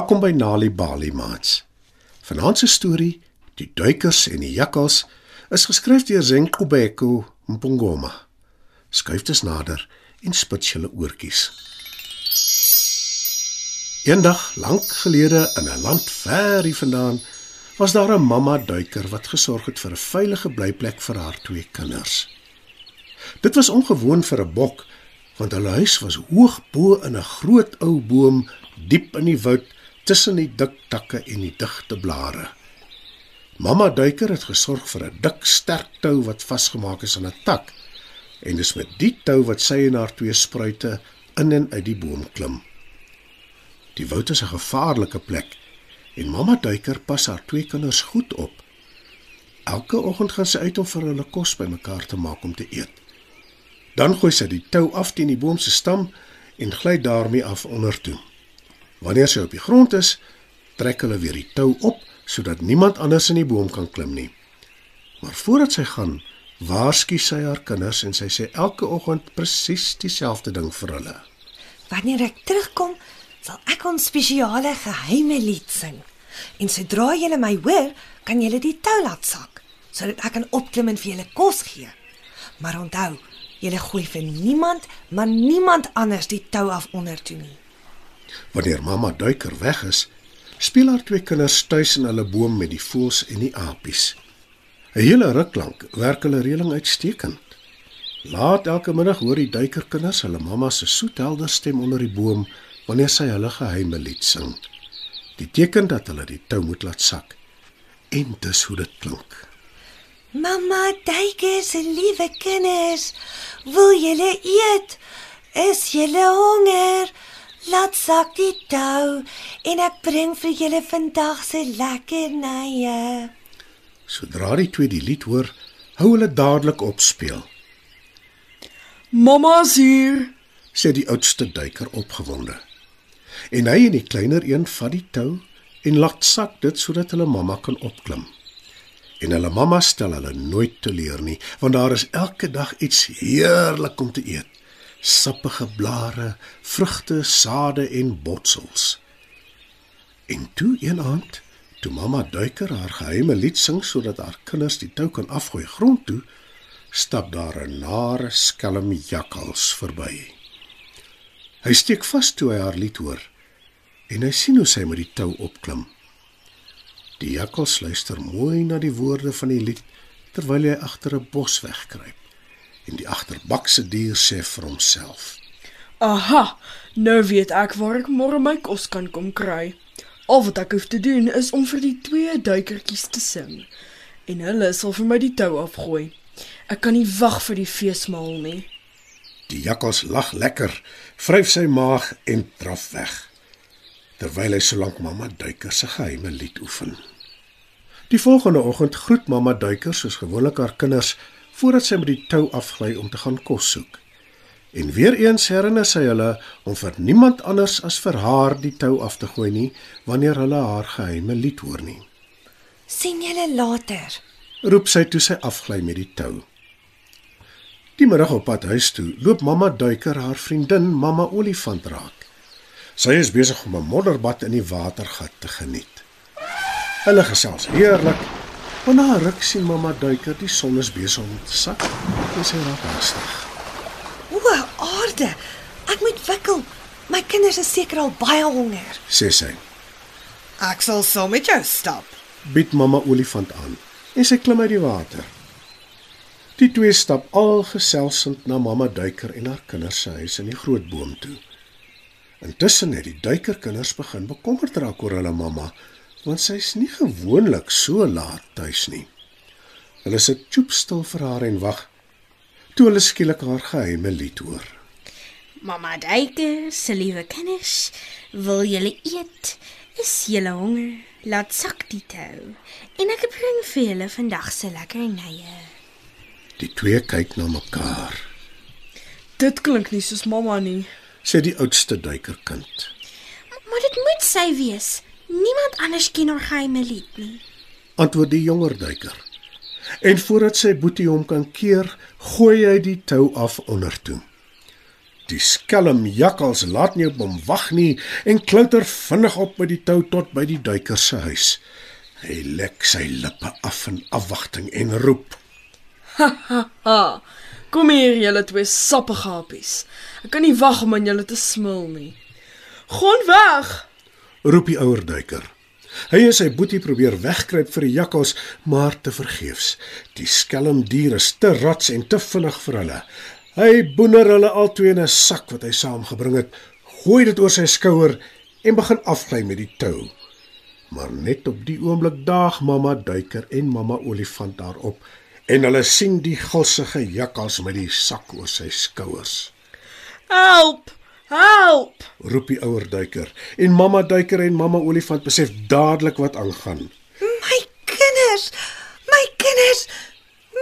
Welkom by Nali Bali Mats. Vanaand se storie, Die duikers en die jakkals, is geskryf deur Zenkobeko Mpongoma. Skuif dus nader en spits julle oortjies. Eendag lank gelede in 'n land ver hier vandaan was daar 'n mamma duiker wat gesorg het vir 'n veilige blyplek vir haar twee kinders. Dit was ongewoon vir 'n bok want hulle huis was hoog bo in 'n groot ou boom diep in die woud tussen die dik takke en die digte blare. Mamma duiker het gesorg vir 'n dik sterk tou wat vasgemaak is aan 'n tak en dis met die tou wat sy en haar twee spruite in en uit die boom klim. Die woud is 'n gevaarlike plek en mamma duiker pas haar twee kinders goed op. Elke oggend gaan sy uit om vir hulle kos bymekaar te maak om te eet. Dan gooi sy die tou af teen die boom se stam en gly daarmee af onder toe. Wanneer sy op die grond is, trek hulle weer die tou op sodat niemand anders in die boom kan klim nie. Maar voordat sy gaan, waarsku sy haar kinders en sy sê elke oggend presies dieselfde ding vir hulle. Wanneer ek terugkom, sal ek ons spesiale geheime lied sing. En sodra julle my hoor, kan julle die tou laat sak sodat ek kan opklim en vir julle kos gee. Maar onthou, julle gooi vir niemand, maar niemand anders die tou af onder toe nie. Wanneer mamma duiker weg is, speel haar twee kinders tuis in hulle boom met die voëls en die apies. 'n Hele ruk lank werk hulle reëling uitstekend. Laat elke middag hoor die duikerkinders hulle mamma se soethelder stem onder die boom wanneer sy hulle geheime lied sing. Die teken dat hulle die tou moet laat sak. En dis hoe dit klink. Mamma, duiker se liewe kinders, wil julle eet? Is julle honger? Laat sak die tou en ek bring vir julle vandag se lekkernye. Sodra die twee die lied hoor, hou hulle dadelik op speel. Mamma's hier. sê die oudste duiker opgewonde. En hy en die kleiner een vat die tou en laat sak dit sodat hulle mamma kan opklim. En hulle mamma stel hulle nooit teleur nie, want daar is elke dag iets heerlik om te eet. Sappige blare, vrugte, sade en botsels. En toe een aand, toe mamma duiker haar geheime lied sing sodat haar kinders die tou kan afgooi grond toe, stap daar 'n nare skelm jakkals verby. Hy steek vas toe hy haar lied hoor en hy sien hoe sy met die tou opklim. Die jakkals luister mooi na die woorde van die lied terwyl hy agter 'n bos wegkruip. En die agterbakse dier sê vir homself: Aha, nou weet ek waar ek môre my kos kan kom kry. Al wat ek hoef te doen is om vir die twee duikertjies te sing en hulle sal vir my die tou afgooi. Ek kan nie wag vir die feesmaal nie. Die jakkals lag lekker, vryf sy maag en draf weg. Terwyl hy solank mamma duiker se geheime lied oefen. Die volgende oggend groet mamma duiker soos gewoonlik haar kinders voordat sy met die tou afgly om te gaan kos soek. En weer eens herinner sy hulle om vir niemand anders as vir haar die tou af te gooi nie wanneer hulle haar geheime lied hoor nie. sien julle later. Roep sy toe sy afgly met die tou. Die middag op pad huis toe, loop mamma duiker haar vriendin mamma olifant raak. Sy is besig om 'n modderbad in die watergat te geniet. Hulle gesels heerlik. Maar na 'n ruk sien mamma duiker die son is besig om te sak en sy raak angstig. O, aarde. Ek moet wikkel. My kinders is seker al baie honger. sê sy. Ek sal saam met jou stap. Bied mamma olifant aan en sy klim uit die water. Die twee stap al geselsend na mamma duiker en haar kinders se huis in die groot boom toe. Intussen het die duikerkinders begin bekommerd raak oor hulle mamma, want sy's nie gewoonlik so laat tuis nie. Hulle sit choopstil vir haar en wag toe hulle skielik haar geheime lied hoor. Mamma Duiker, se liewe kinders, wil julle eet? Is julle honger? Laat sak die tou. En ek bring vir julle vandag se lekkernye. Die twee kyk na mekaar, Dit klink nie soos mamma nie. sê die oudste duikerkind. Maar dit moet sy wees. Niemand anders ken haar geheime lied nie. Antwoord die jonger duiker. En voordat sy boetie hom kan keer, gooi hy die tou af onder toe. Die skelm jakkals laat nie op hom wag nie en klouter vinnig op met die tou tot by die duiker se huis. Hy lek sy lippe af in afwagting en roep: Ah, kom hier julle twee sappige happies. Ek kan nie wag om aan julle te smil nie. Gaan weg. Roep die ouer duiker. Hy en sy boetie probeer wegkruip vir die jakkals, maar te vergeefs. Die skelm dier is te rats en te vinnig vir hulle. Hy boener hulle albei in 'n sak wat hy saamgebring het, gooi dit oor sy skouer en begin afgly met die tou. Maar net op die oomblik daag mamma duiker en mamma olifant daarop en hulle sien die gulsige jakkals met die sak oor sy skouers. Help! Help! Roep die ouer duiker en mamma duiker en mamma olifant besef dadelik wat aangaan. My kinders, my kinders,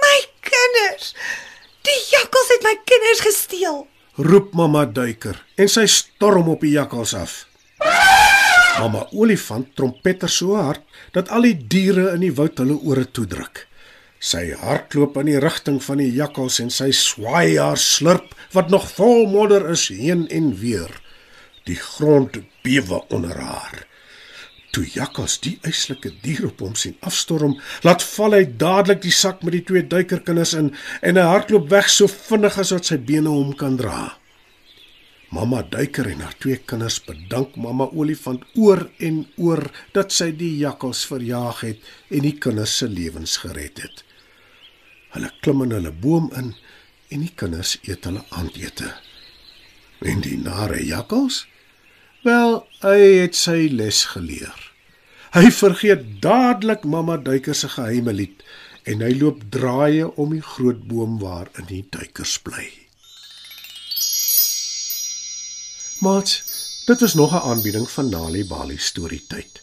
my kinders. Die jakkals het my kinders gesteel. roep mamma duiker en sy storm op die jakkals af. Mamma olifant trompeter so hard dat al die diere in die woud hulle ore toedruk. Sy hardloop in die rigting van die jakkals en sy swaai haar slurp wat nog vol modder is heen en weer. Die grond bewe onder haar. Toe jakkals die eislike dier op hom sien afstorm, laat val hy dadelik die sak met die twee duikerkinders in en hy hardloop weg so vinnig as wat sy bene hom kan dra. Mamma duiker en haar twee kinders bedank mamma olifant oor en oor dat sy die jakkals verjaag het en die kinders se lewens gered het. Hulle klim in hulle boom in en die kinders eet hulle aandete. En die nare jakkals? Wel, hy het sy les geleer. Hy vergeet dadelik mamma duiker se geheime lied en hy loop draaie om die groot boom waar in die duikers bly. Mats, dit was nog 'n aanbieding van Nali Bali storietyd.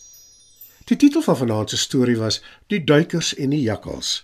Die titel van vanaand se storie was Die duikers en die jakkals,